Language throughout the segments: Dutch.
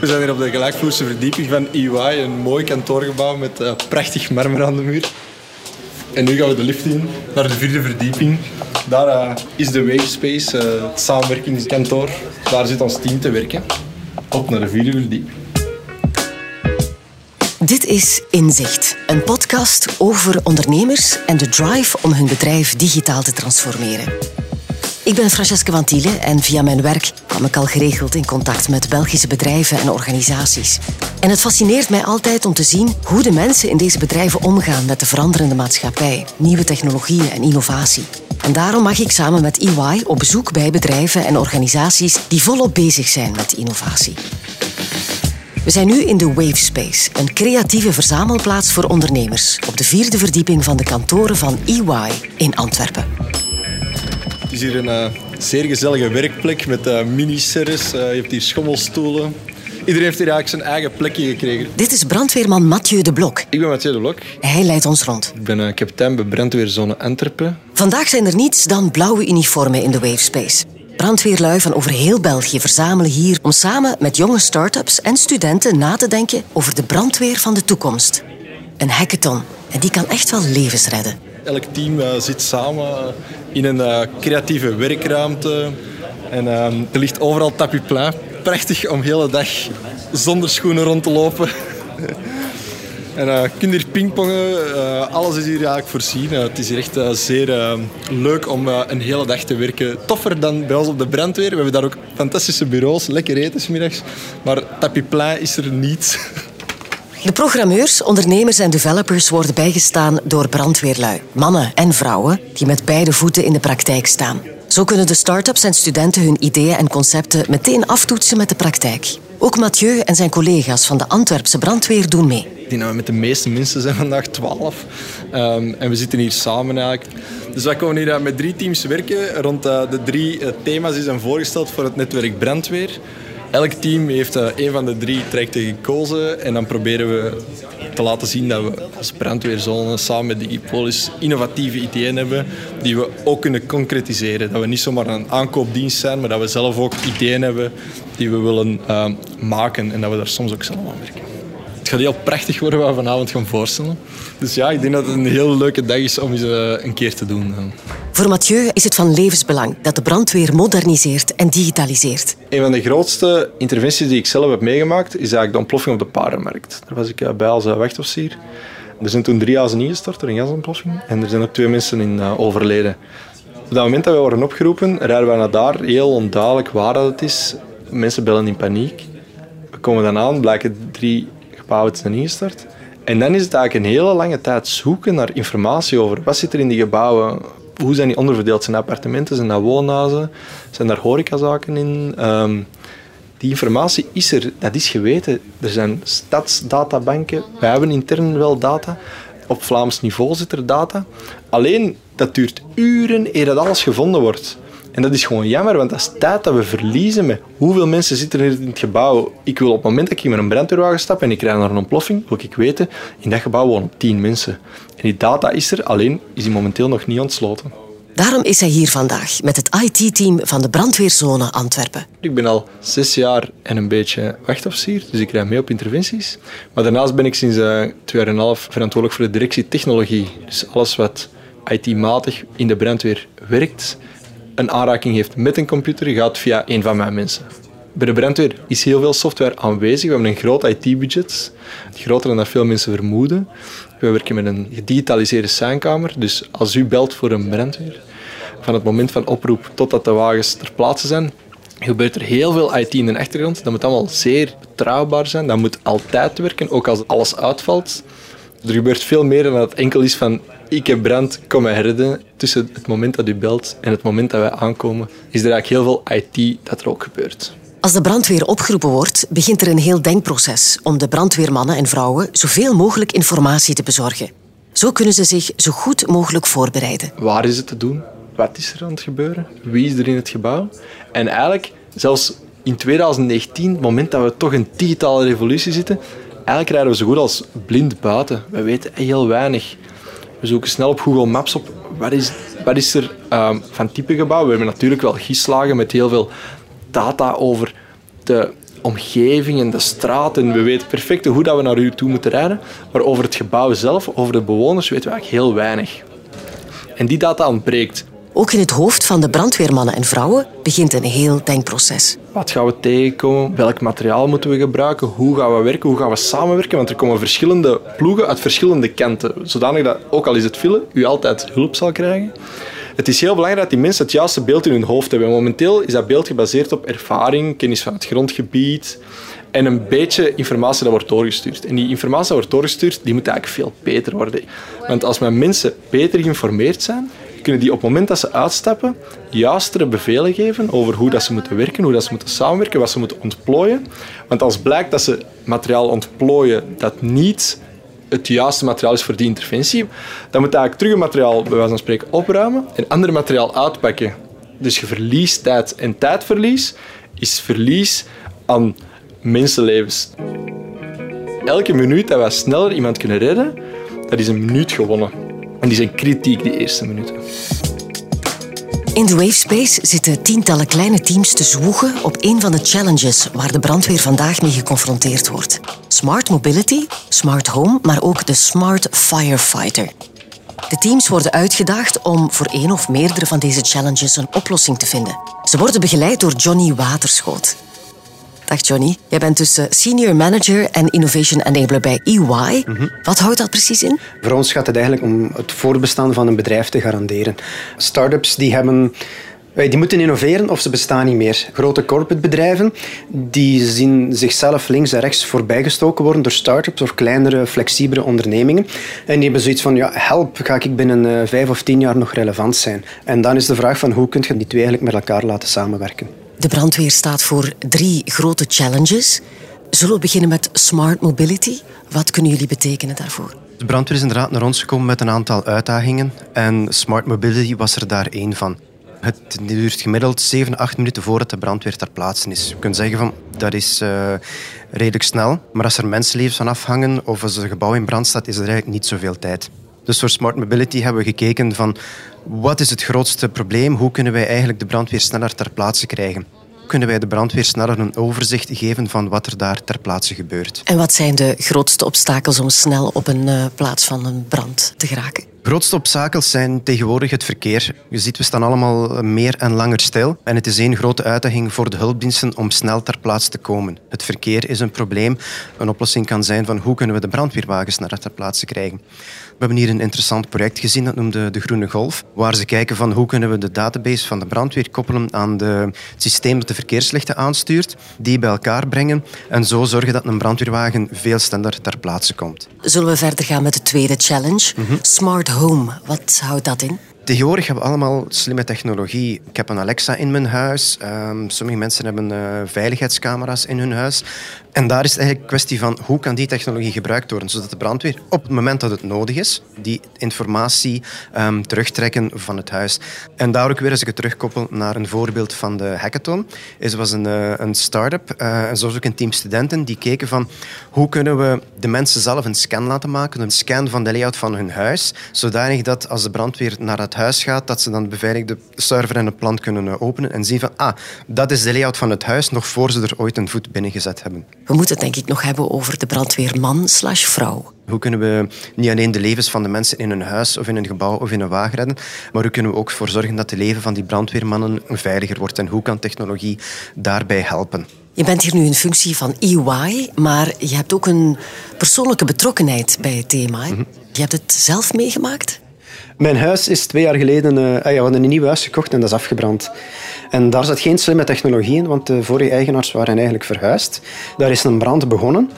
We zijn hier op de gelijkvloerse verdieping van EY, een mooi kantoorgebouw met uh, prachtig marmer aan de muur. En nu gaan we de lift in naar de vierde verdieping. Daar uh, is de Wavespace, uh, het samenwerkingskantoor. Daar zit ons team te werken. Op naar de vierde verdieping. Dit is Inzicht, een podcast over ondernemers en de drive om hun bedrijf digitaal te transformeren. Ik ben Francesca Van Thielen en via mijn werk kwam ik al geregeld in contact met Belgische bedrijven en organisaties. En het fascineert mij altijd om te zien hoe de mensen in deze bedrijven omgaan met de veranderende maatschappij, nieuwe technologieën en innovatie. En daarom mag ik samen met EY op bezoek bij bedrijven en organisaties die volop bezig zijn met innovatie. We zijn nu in de Wavespace, een creatieve verzamelplaats voor ondernemers, op de vierde verdieping van de kantoren van EY in Antwerpen. Het is hier een uh, zeer gezellige werkplek met uh, mini-serres. Uh, je hebt hier schommelstoelen. Iedereen heeft hier eigenlijk zijn eigen plekje gekregen. Dit is brandweerman Mathieu de Blok. Ik ben Mathieu de Blok. Hij leidt ons rond. Ik ben kapitein bij brandweerzone Antwerpen. Vandaag zijn er niets dan blauwe uniformen in de Wavespace. Brandweerlui van over heel België verzamelen hier om samen met jonge start-ups en studenten na te denken over de brandweer van de toekomst. Een hackathon. En die kan echt wel levens redden. Elk team uh, zit samen in een uh, creatieve werkruimte. En uh, er ligt overal tapis. Prachtig om de hele dag zonder schoenen rond te lopen. En uh, je kunt hier pingpongen, alles is hier eigenlijk voorzien. Het is hier echt zeer leuk om een hele dag te werken. Toffer dan bij ons op de brandweer. We hebben daar ook fantastische bureaus, lekker eten smiddags. Maar tapis plein is er niet. De programmeurs, ondernemers en developers worden bijgestaan door brandweerlui. Mannen en vrouwen die met beide voeten in de praktijk staan. Zo kunnen de start-ups en studenten hun ideeën en concepten meteen aftoetsen met de praktijk. Ook Mathieu en zijn collega's van de Antwerpse brandweer doen mee. Dat we met de meeste mensen zijn vandaag 12. Um, en we zitten hier samen eigenlijk. Dus wij komen hier met drie teams werken. Rond uh, de drie uh, thema's die zijn voorgesteld voor het netwerk brandweer. Elk team heeft uh, een van de drie trajecten gekozen. En dan proberen we te laten zien dat we als brandweerzone samen met Digipolis innovatieve ideeën hebben die we ook kunnen concretiseren. Dat we niet zomaar een aankoopdienst zijn, maar dat we zelf ook ideeën hebben die we willen uh, maken en dat we daar soms ook zelf aan werken. Het gaat heel prachtig worden wat we vanavond gaan voorstellen. Dus ja, ik denk dat het een heel leuke dag is om eens uh, een keer te doen. Voor Mathieu is het van levensbelang dat de brandweer moderniseert en digitaliseert. Een van de grootste interventies die ik zelf heb meegemaakt is eigenlijk de ontploffing op de paardenmarkt. Daar was ik bij als wachtofficier. Er zijn toen drie huizen ingestort door een gasontploffing en er zijn ook twee mensen in uh, overleden. Op dat moment dat we worden opgeroepen, rijden we naar daar, heel onduidelijk waar dat het is. Mensen bellen in paniek. We komen dan aan, blijken drie gebouwen te zijn ingestort. En dan is het eigenlijk een hele lange tijd zoeken naar informatie over wat zit er in die gebouwen, hoe zijn die onderverdeeld? Zijn appartementen, zijn dat woonhuizen, zijn daar horecazaken in? Um, die informatie is er, dat is geweten. Er zijn stadsdatabanken, wij hebben intern wel data. Op Vlaams niveau zit er data. Alleen, dat duurt uren eer dat alles gevonden wordt. En dat is gewoon jammer, want dat is tijd dat we verliezen met hoeveel mensen zitten er in het gebouw. Ik wil op het moment dat ik met een brandweerwagen stap en ik rijd naar een ontploffing, wil ik weten, in dat gebouw wonen tien mensen. En die data is er, alleen is die momenteel nog niet ontsloten. Daarom is hij hier vandaag met het IT-team van de brandweerzone Antwerpen. Ik ben al zes jaar en een beetje wachtofficier, dus ik rijd mee op interventies. Maar daarnaast ben ik sinds uh, twee jaar en een half verantwoordelijk voor de directie technologie. Dus alles wat IT-matig in de brandweer werkt, een aanraking heeft met een computer, gaat via een van mijn mensen. Bij de brandweer is heel veel software aanwezig. We hebben een groot IT-budget, groter dan veel mensen vermoeden. We werken met een gedigitaliseerde seinkamer, dus als u belt voor een brandweer, van het moment van oproep totdat de wagens ter plaatse zijn, gebeurt er heel veel IT in de achtergrond. Dat moet allemaal zeer betrouwbaar zijn. Dat moet altijd werken, ook als alles uitvalt. Er gebeurt veel meer dan dat het enkel is van ik heb brand, kom mij redden. Tussen het moment dat u belt en het moment dat wij aankomen, is er eigenlijk heel veel IT dat er ook gebeurt. Als de brandweer opgeroepen wordt, begint er een heel denkproces om de brandweermannen en vrouwen zoveel mogelijk informatie te bezorgen. Zo kunnen ze zich zo goed mogelijk voorbereiden. Waar is het te doen? Wat is er aan het gebeuren? Wie is er in het gebouw? En eigenlijk, zelfs in 2019, het moment dat we toch in digitale revolutie zitten, eigenlijk rijden we zo goed als blind buiten. We weten heel weinig. We zoeken snel op Google Maps op wat is, wat is er um, van type gebouw. We hebben natuurlijk wel gislagen met heel veel data over de omgeving en de straat en we weten perfect hoe dat we naar u toe moeten rijden. Maar over het gebouw zelf, over de bewoners, weten we eigenlijk heel weinig. En die data ontbreekt. Ook in het hoofd van de brandweermannen en vrouwen begint een heel denkproces. Wat gaan we tegenkomen? Welk materiaal moeten we gebruiken? Hoe gaan we werken? Hoe gaan we samenwerken? Want er komen verschillende ploegen uit verschillende kanten. Zodanig dat, ook al is het file, u altijd hulp zal krijgen. Het is heel belangrijk dat die mensen het juiste beeld in hun hoofd hebben. Momenteel is dat beeld gebaseerd op ervaring, kennis van het grondgebied en een beetje informatie dat wordt doorgestuurd. En die informatie dat wordt doorgestuurd, die moet eigenlijk veel beter worden. Want als mijn mensen beter geïnformeerd zijn, kunnen die op het moment dat ze uitstappen juistere bevelen geven over hoe dat ze moeten werken, hoe dat ze moeten samenwerken, wat ze moeten ontplooien. Want als blijkt dat ze materiaal ontplooien dat niet het juiste materiaal is voor die interventie, dan moet eigenlijk terug het materiaal bij van spreken opruimen en ander materiaal uitpakken. Dus je verliest tijd. En tijdverlies is verlies aan mensenlevens. Elke minuut dat wij sneller iemand kunnen redden, dat is een minuut gewonnen. En die zijn kritiek, die eerste minuten. In de Wavespace zitten tientallen kleine teams te zwoegen op een van de challenges waar de brandweer vandaag mee geconfronteerd wordt. Smart Mobility, Smart Home, maar ook de Smart Firefighter. De teams worden uitgedaagd om voor één of meerdere van deze challenges een oplossing te vinden. Ze worden begeleid door Johnny Waterschoot. Dag Johnny, jij bent dus senior manager en innovation enabler bij EY. Wat houdt dat precies in? Voor ons gaat het eigenlijk om het voorbestaan van een bedrijf te garanderen. Startups die hebben die moeten innoveren of ze bestaan niet meer. Grote corporate bedrijven die zien zichzelf links en rechts voorbijgestoken worden door start-ups of kleinere, flexibele ondernemingen. En die hebben zoiets van, ja, help, ga ik binnen uh, vijf of tien jaar nog relevant zijn? En dan is de vraag van, hoe kun je die twee eigenlijk met elkaar laten samenwerken? De brandweer staat voor drie grote challenges. Zullen we beginnen met smart mobility? Wat kunnen jullie betekenen daarvoor? De brandweer is inderdaad naar ons gekomen met een aantal uitdagingen en smart mobility was er daar één van. Het duurt gemiddeld 7, 8 minuten voordat de brandweer ter plaatse is. Je kunt zeggen van dat is uh, redelijk snel, maar als er mensenlevens van afhangen of als een gebouw in brand staat, is er eigenlijk niet zoveel tijd. Dus voor Smart Mobility hebben we gekeken van wat is het grootste probleem? Hoe kunnen wij eigenlijk de brandweer sneller ter plaatse krijgen? kunnen wij de brandweer sneller een overzicht geven van wat er daar ter plaatse gebeurt. En wat zijn de grootste obstakels om snel op een uh, plaats van een brand te geraken? De grootste obstakels zijn tegenwoordig het verkeer. Je ziet, we staan allemaal meer en langer stil. En het is één grote uitdaging voor de hulpdiensten om snel ter plaatse te komen. Het verkeer is een probleem. Een oplossing kan zijn van hoe kunnen we de brandweerwagens sneller ter plaatse krijgen. We hebben hier een interessant project gezien, dat noemde de Groene Golf, waar ze kijken van hoe kunnen we de database van de brandweer koppelen aan de, het systeem dat de verkeerslichten aanstuurt, die bij elkaar brengen en zo zorgen dat een brandweerwagen veel sneller ter plaatse komt. Zullen we verder gaan met de tweede challenge? Smart Home. Wat houdt dat in? Tegenwoordig hebben we allemaal slimme technologie. Ik heb een Alexa in mijn huis. Um, sommige mensen hebben uh, veiligheidscamera's in hun huis. En daar is het eigenlijk een kwestie van hoe kan die technologie gebruikt worden, zodat de brandweer op het moment dat het nodig is, die informatie um, terugtrekken van het huis. En daar ook weer, als ik het terugkoppel naar een voorbeeld van de hackathon, is was een, uh, een start-up, uh, en zoals ook een team studenten, die keken van hoe kunnen we de mensen zelf een scan laten maken, een scan van de layout van hun huis, zodanig dat als de brandweer naar het huis gaat, dat ze dan de beveiligde server en het plan kunnen uh, openen en zien van ah, dat is de layout van het huis, nog voor ze er ooit een voet binnengezet hebben. We moeten het denk ik nog hebben over de brandweerman slash vrouw. Hoe kunnen we niet alleen de levens van de mensen in een huis of in een gebouw of in een wagen redden, maar hoe kunnen we ook voor zorgen dat het leven van die brandweermannen veiliger wordt en hoe kan technologie daarbij helpen? Je bent hier nu in functie van EY, maar je hebt ook een persoonlijke betrokkenheid bij het thema. Mm Je hebt het zelf meegemaakt? Mijn huis is twee jaar geleden... Uh, ja, we hadden een nieuw huis gekocht en dat is afgebrand. En daar zat geen slimme technologie in, want de vorige eigenaars waren eigenlijk verhuisd. Daar is een brand begonnen.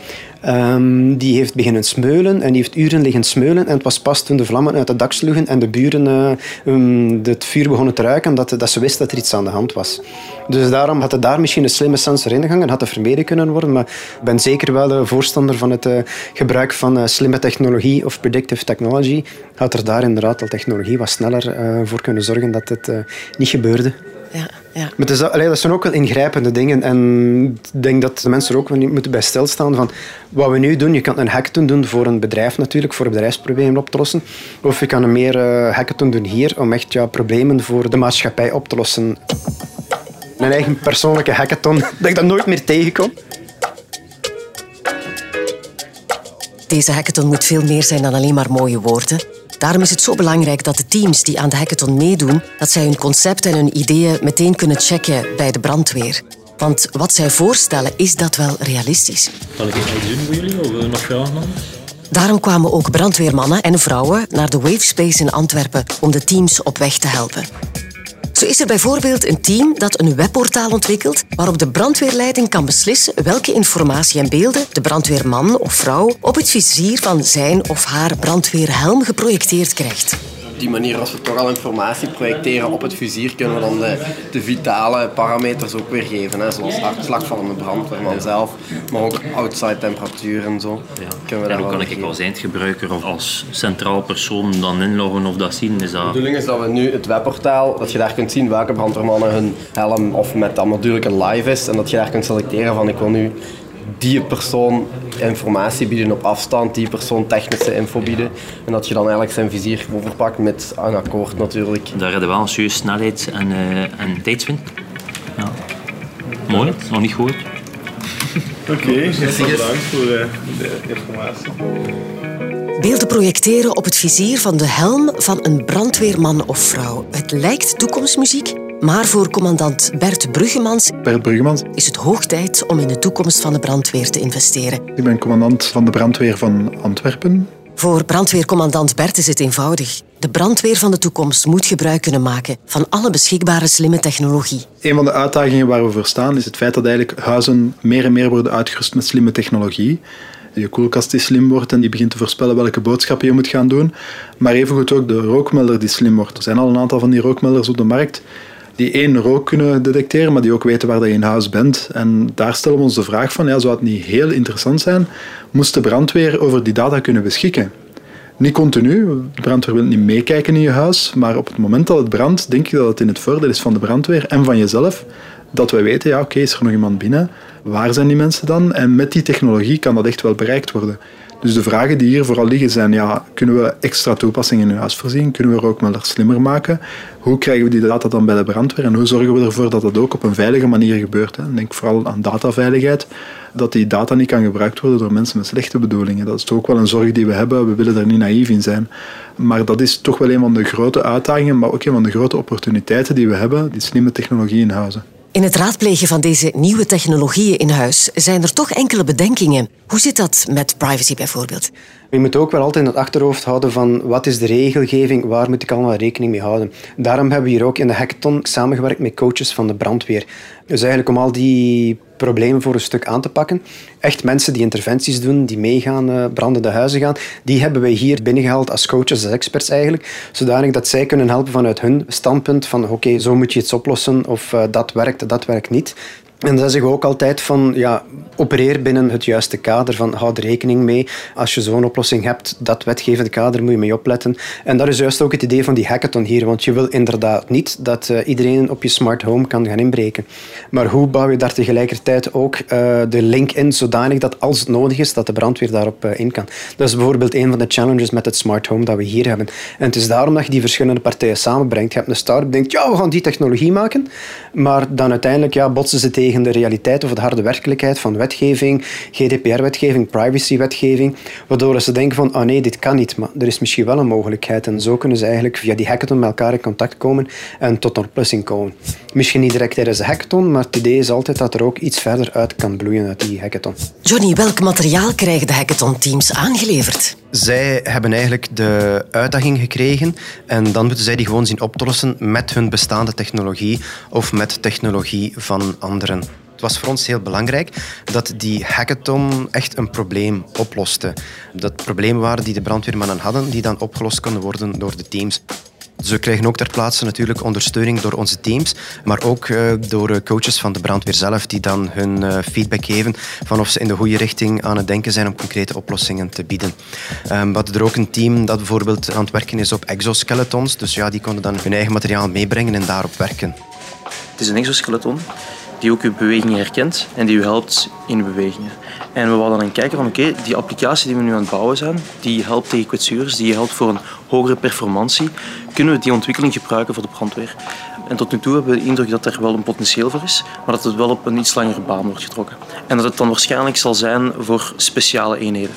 Um, die heeft beginnen smeulen en die heeft uren liggen smeulen. En het was pas toen de vlammen uit het dak sloegen en de buren uh, um, het vuur begonnen te ruiken, dat, dat ze wisten dat er iets aan de hand was. Dus daarom had er daar misschien een slimme sensor in gegaan, had het vermeden kunnen worden. Maar ik ben zeker wel een voorstander van het uh, gebruik van slimme technologie of predictive technology. Had er daar inderdaad al technologie wat sneller voor kunnen zorgen dat het niet gebeurde ja, ja. Maar het is, allee, dat zijn ook wel ingrijpende dingen. En ik denk dat de mensen er ook niet moeten bij stilstaan van wat we nu doen. Je kan een hackathon doen voor een bedrijf natuurlijk, voor bedrijfsproblemen op te lossen. Of je kan een meer uh, hackathon doen hier om echt ja, problemen voor de maatschappij op te lossen. Een eigen persoonlijke hackathon, dat ik dat nooit meer tegenkom. Deze hackathon moet veel meer zijn dan alleen maar mooie woorden. Daarom is het zo belangrijk dat de teams die aan de hackathon meedoen, dat zij hun concept en hun ideeën meteen kunnen checken bij de brandweer. Want wat zij voorstellen, is dat wel realistisch? Zal ik iets doen voor jullie of je nog vragen? Daarom kwamen ook brandweermannen en vrouwen naar de Wavespace in Antwerpen om de teams op weg te helpen. Zo is er bijvoorbeeld een team dat een webportaal ontwikkelt waarop de brandweerleiding kan beslissen welke informatie en beelden de brandweerman of vrouw op het vizier van zijn of haar brandweerhelm geprojecteerd krijgt die manier, als we toch al informatie projecteren op het vizier, kunnen we dan de, de vitale parameters ook weergeven. Hè, zoals hartslag van de brandweerman zelf, maar ook outside temperatuur en zo. Ja. en hoe kan ik als eindgebruiker of als centraal persoon dan inloggen of dat zien? Is dat... De bedoeling is dat we nu het webportaal, dat je daar kunt zien welke brandweermannen hun helm of met dat natuurlijk een live is en dat je daar kunt selecteren van ik wil nu die persoon informatie bieden op afstand, die persoon technische info bieden. En dat je dan eigenlijk zijn vizier overpakt met een akkoord natuurlijk. Daar hebben we wel een serieus snelheid en, uh, en tijdswin. Ja. Mooi, nog niet gehoord. Oké, okay, bedankt voor uh, de informatie. Beelden projecteren op het vizier van de helm van een brandweerman of vrouw. Het lijkt toekomstmuziek, maar voor commandant Bert Bruggemans, Bert Bruggemans is het hoog tijd om in de toekomst van de brandweer te investeren. Ik ben commandant van de brandweer van Antwerpen. Voor brandweercommandant Bert is het eenvoudig. De brandweer van de toekomst moet gebruik kunnen maken van alle beschikbare slimme technologie. Een van de uitdagingen waar we voor staan is het feit dat eigenlijk huizen meer en meer worden uitgerust met slimme technologie je koelkast die slim wordt en die begint te voorspellen welke boodschappen je moet gaan doen. Maar evengoed ook de rookmelder die slim wordt. Er zijn al een aantal van die rookmelders op de markt die één rook kunnen detecteren, maar die ook weten waar je in huis bent. En daar stellen we ons de vraag van, ja, zou het niet heel interessant zijn, moest de brandweer over die data kunnen beschikken? Niet continu, de brandweer wil niet meekijken in je huis, maar op het moment dat het brandt, denk ik dat het in het voordeel is van de brandweer en van jezelf, dat wij weten, ja oké, is er nog iemand binnen? Waar zijn die mensen dan? En met die technologie kan dat echt wel bereikt worden. Dus de vragen die hier vooral liggen zijn, ja, kunnen we extra toepassingen in huis voorzien? Kunnen we rookmelder slimmer maken? Hoe krijgen we die data dan bij de brandweer? En hoe zorgen we ervoor dat dat ook op een veilige manier gebeurt? Hè? Denk vooral aan dataveiligheid, dat die data niet kan gebruikt worden door mensen met slechte bedoelingen. Dat is ook wel een zorg die we hebben, we willen daar niet naïef in zijn. Maar dat is toch wel een van de grote uitdagingen, maar ook een van de grote opportuniteiten die we hebben, die slimme technologie in huizen. In het raadplegen van deze nieuwe technologieën in huis zijn er toch enkele bedenkingen. Hoe zit dat met privacy bijvoorbeeld? Je moet ook wel altijd in het achterhoofd houden van wat is de regelgeving, waar moet ik allemaal rekening mee houden. Daarom hebben we hier ook in de hackathon samengewerkt met coaches van de brandweer. Dus eigenlijk om al die problemen voor een stuk aan te pakken. Echt mensen die interventies doen, die meegaan, uh, brandende huizen gaan, die hebben wij hier binnengehaald als coaches, als experts eigenlijk, zodanig dat zij kunnen helpen vanuit hun standpunt van oké, zo moet je iets oplossen of uh, dat werkt, dat werkt niet. En dan zeggen we ook altijd van, ja, opereer binnen het juiste kader, van houd rekening mee. Als je zo'n oplossing hebt, dat wetgevende kader moet je mee opletten. En dat is juist ook het idee van die hackathon hier, want je wil inderdaad niet dat uh, iedereen op je smart home kan gaan inbreken. Maar hoe bouw je daar tegelijkertijd ook uh, de link in, zodanig dat als het nodig is, dat de brandweer daarop uh, in kan. Dat is bijvoorbeeld een van de challenges met het smart home dat we hier hebben. En het is daarom dat je die verschillende partijen samenbrengt. Je hebt een start-up denkt, ja, we gaan die technologie maken, maar dan uiteindelijk ja, botsen ze tegen tegen de realiteit of de harde werkelijkheid van wetgeving, GDPR-wetgeving, privacy-wetgeving, waardoor ze denken van, oh nee, dit kan niet, maar er is misschien wel een mogelijkheid. En zo kunnen ze eigenlijk via die hackathon met elkaar in contact komen en tot een oplossing komen. Misschien niet direct tijdens de hackathon, maar het idee is altijd dat er ook iets verder uit kan bloeien uit die hackathon. Johnny, welk materiaal krijgen de hackathon-teams aangeleverd? Zij hebben eigenlijk de uitdaging gekregen en dan moeten zij die gewoon zien op te lossen met hun bestaande technologie of met technologie van anderen. Het was voor ons heel belangrijk dat die hackathon echt een probleem oploste. Dat problemen waren die de brandweermannen hadden, die dan opgelost konden worden door de teams. Ze krijgen ook ter plaatse natuurlijk ondersteuning door onze teams, maar ook uh, door coaches van de brandweer zelf, die dan hun uh, feedback geven van of ze in de goede richting aan het denken zijn om concrete oplossingen te bieden. Um, we hadden er ook een team dat bijvoorbeeld aan het werken is op exoskeletons, dus ja, die konden dan hun eigen materiaal meebrengen en daarop werken. Het is een exoskeleton die ook uw bewegingen herkent en die u helpt in uw bewegingen. En we wilden dan kijken van oké, die applicatie die we nu aan het bouwen zijn, die helpt tegen kwetsures, die helpt voor een hogere performantie. Kunnen we die ontwikkeling gebruiken voor de brandweer? En tot nu toe hebben we de indruk dat er wel een potentieel voor is, maar dat het wel op een iets langere baan wordt getrokken. En dat het dan waarschijnlijk zal zijn voor speciale eenheden.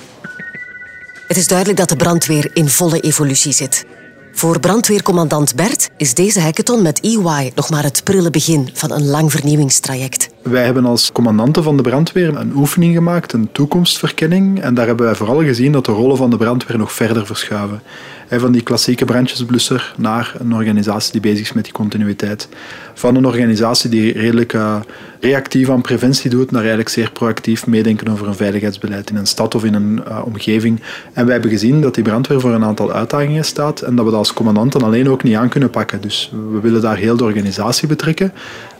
Het is duidelijk dat de brandweer in volle evolutie zit. Voor brandweercommandant Bert is deze hackathon met EY nog maar het prille begin van een lang vernieuwingstraject. Wij hebben als commandanten van de brandweer een oefening gemaakt, een toekomstverkenning. En daar hebben wij vooral gezien dat de rollen van de brandweer nog verder verschuiven. Van die klassieke brandjesblusser naar een organisatie die bezig is met die continuïteit. Van een organisatie die redelijk uh, reactief aan preventie doet, naar eigenlijk zeer proactief meedenken over een veiligheidsbeleid in een stad of in een uh, omgeving. En wij hebben gezien dat die brandweer voor een aantal uitdagingen staat en dat we dat als commandanten alleen ook niet aan kunnen pakken. Dus we willen daar heel de organisatie betrekken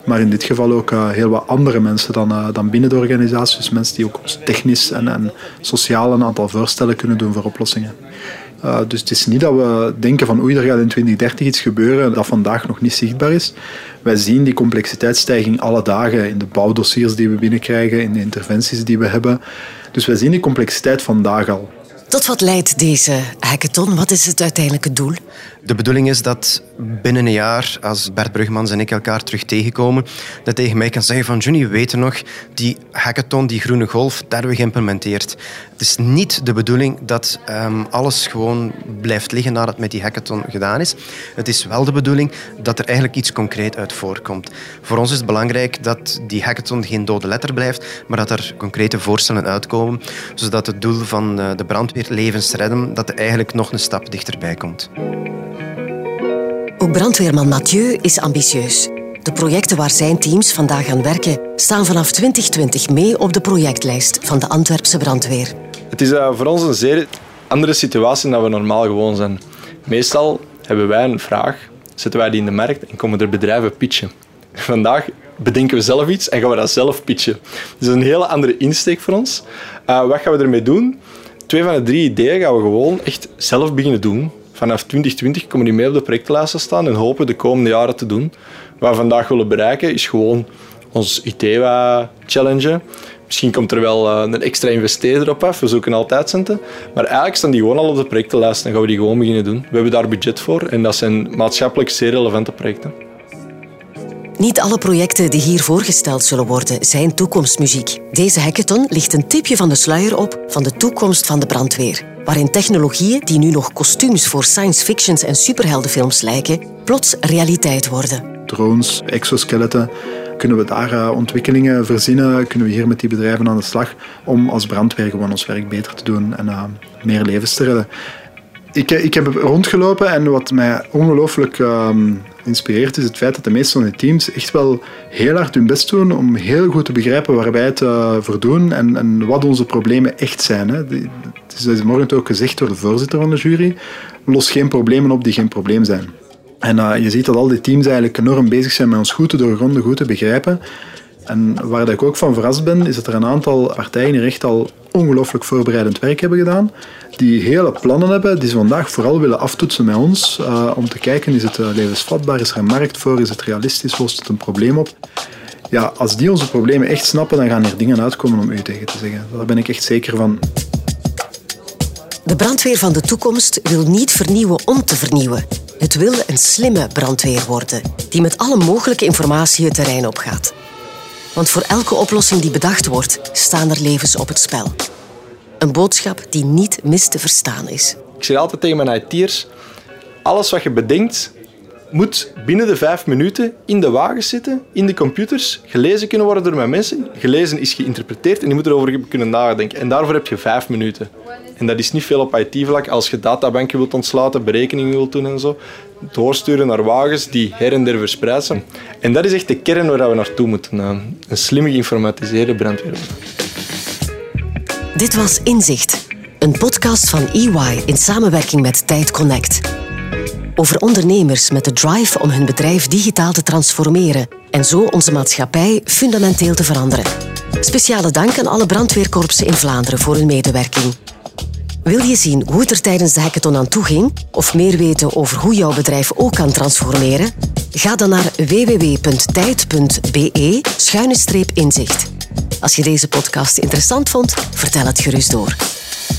maar in dit geval ook uh, heel wat andere mensen dan, dan binnen de organisatie. Dus mensen die ook technisch en, en sociaal een aantal voorstellen kunnen doen voor oplossingen. Uh, dus het is niet dat we denken van oei, er gaat in 2030 iets gebeuren dat vandaag nog niet zichtbaar is. Wij zien die complexiteitsstijging alle dagen in de bouwdossiers die we binnenkrijgen, in de interventies die we hebben. Dus wij zien die complexiteit vandaag al. Tot wat leidt deze hackathon? Wat is het uiteindelijke doel? De bedoeling is dat binnen een jaar, als Bert Brugmans en ik elkaar terug tegenkomen, dat tegen mij kan zeggen van Johnny, we weten nog, die hackathon, die groene golf, daar hebben we geïmplementeerd. Het is niet de bedoeling dat um, alles gewoon blijft liggen nadat met die hackathon gedaan is. Het is wel de bedoeling dat er eigenlijk iets concreet uit voorkomt. Voor ons is het belangrijk dat die hackathon geen dode letter blijft, maar dat er concrete voorstellen uitkomen, zodat het doel van eh, de brandweer levens redden, dat er eigenlijk nog een stap dichterbij komt. Ook brandweerman Mathieu is ambitieus. De projecten waar zijn teams vandaag aan werken staan vanaf 2020 mee op de projectlijst van de Antwerpse brandweer. Het is uh, voor ons een zeer andere situatie dan we normaal gewoon zijn. Meestal hebben wij een vraag, zetten wij die in de markt en komen er bedrijven pitchen. Vandaag bedenken we zelf iets en gaan we dat zelf pitchen. Dus een hele andere insteek voor ons. Uh, wat gaan we ermee doen? Twee van de drie ideeën gaan we gewoon echt zelf beginnen doen vanaf 2020 komen die mee op de projectlijst te staan en hopen de komende jaren te doen. Wat we vandaag willen bereiken is gewoon ons ITEWA challengen. Misschien komt er wel eh, een extra investeerder op af, we zoeken altijd centen. Maar eigenlijk staan die gewoon al op de projectenlijst en gaan we die gewoon beginnen doen. We hebben daar budget voor en dat zijn maatschappelijk zeer relevante projecten. Niet alle projecten die hier voorgesteld zullen worden zijn toekomstmuziek. Deze hackathon ligt een tipje van de sluier op van de toekomst van de brandweer waarin technologieën die nu nog kostuums voor science fictions en superheldenfilms lijken, plots realiteit worden. Drones, exoskeletten, kunnen we daar uh, ontwikkelingen verzinnen? Kunnen we hier met die bedrijven aan de slag om als brandweer gewoon ons werk beter te doen en uh, meer levens te redden? Ik, eh, ik heb rondgelopen en wat mij ongelooflijk um, inspireert is het feit dat de meeste van de teams echt wel heel hard hun best doen om heel goed te begrijpen waar wij het uh, voor doen en, en, wat onze problemen echt zijn. Hè. Het is, is morgen ook gezegd door de voorzitter van de jury. Los geen problemen op die geen probleem zijn. En uh, je ziet dat al die teams eigenlijk enorm bezig zijn met ons goed te doorgronden, goed te begrijpen. En waar ik ook van verrast ben, is dat er een aantal partijen hier echt al ongelooflijk voorbereidend werk hebben gedaan. Die hele plannen hebben, die ze vandaag vooral willen aftoetsen met ons. Uh, om te kijken, is het uh, levensvatbaar, is er een markt voor, is het realistisch, lost het een probleem op. Ja, als die onze problemen echt snappen, dan gaan er dingen uitkomen om u tegen te zeggen. Daar ben ik echt zeker van. De brandweer van de toekomst wil niet vernieuwen om te vernieuwen. Het wil een slimme brandweer worden, die met alle mogelijke informatie het terrein opgaat. Want voor elke oplossing die bedacht wordt, staan er levens op het spel. Een boodschap die niet mis te verstaan is. Ik zeg altijd tegen mijn IT'ers, alles wat je bedenkt, moet binnen de vijf minuten in de wagen zitten, in de computers, gelezen kunnen worden door mijn mensen. Gelezen is geïnterpreteerd en je moet erover kunnen nadenken. En daarvoor heb je vijf minuten. En dat is niet veel op IT-vlak. Als je databanken wilt ontsluiten, berekeningen wilt doen en zo, doorsturen naar wagens die her en der verspreid zijn. En dat is echt de kern waar we naartoe moeten. Een slimme geïnformatiseerde brandweer. Dit was Inzicht, een podcast van EY in samenwerking met Tijd Connect. Over ondernemers met de drive om hun bedrijf digitaal te transformeren en zo onze maatschappij fundamenteel te veranderen. Speciale dank aan alle brandweerkorpsen in Vlaanderen voor hun medewerking. Wil je zien hoe het er tijdens de hackathon aan toe ging? Of meer weten over hoe jouw bedrijf ook kan transformeren? Ga dan naar www.tijd.be-inzicht. Als je deze podcast interessant vond, vertel het gerust door.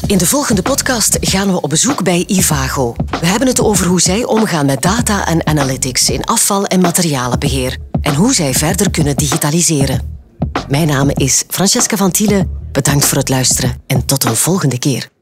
In de volgende podcast gaan we op bezoek bij Ivago. We hebben het over hoe zij omgaan met data en analytics in afval- en materialenbeheer en hoe zij verder kunnen digitaliseren. Mijn naam is Francesca van Tielen. Bedankt voor het luisteren en tot een volgende keer.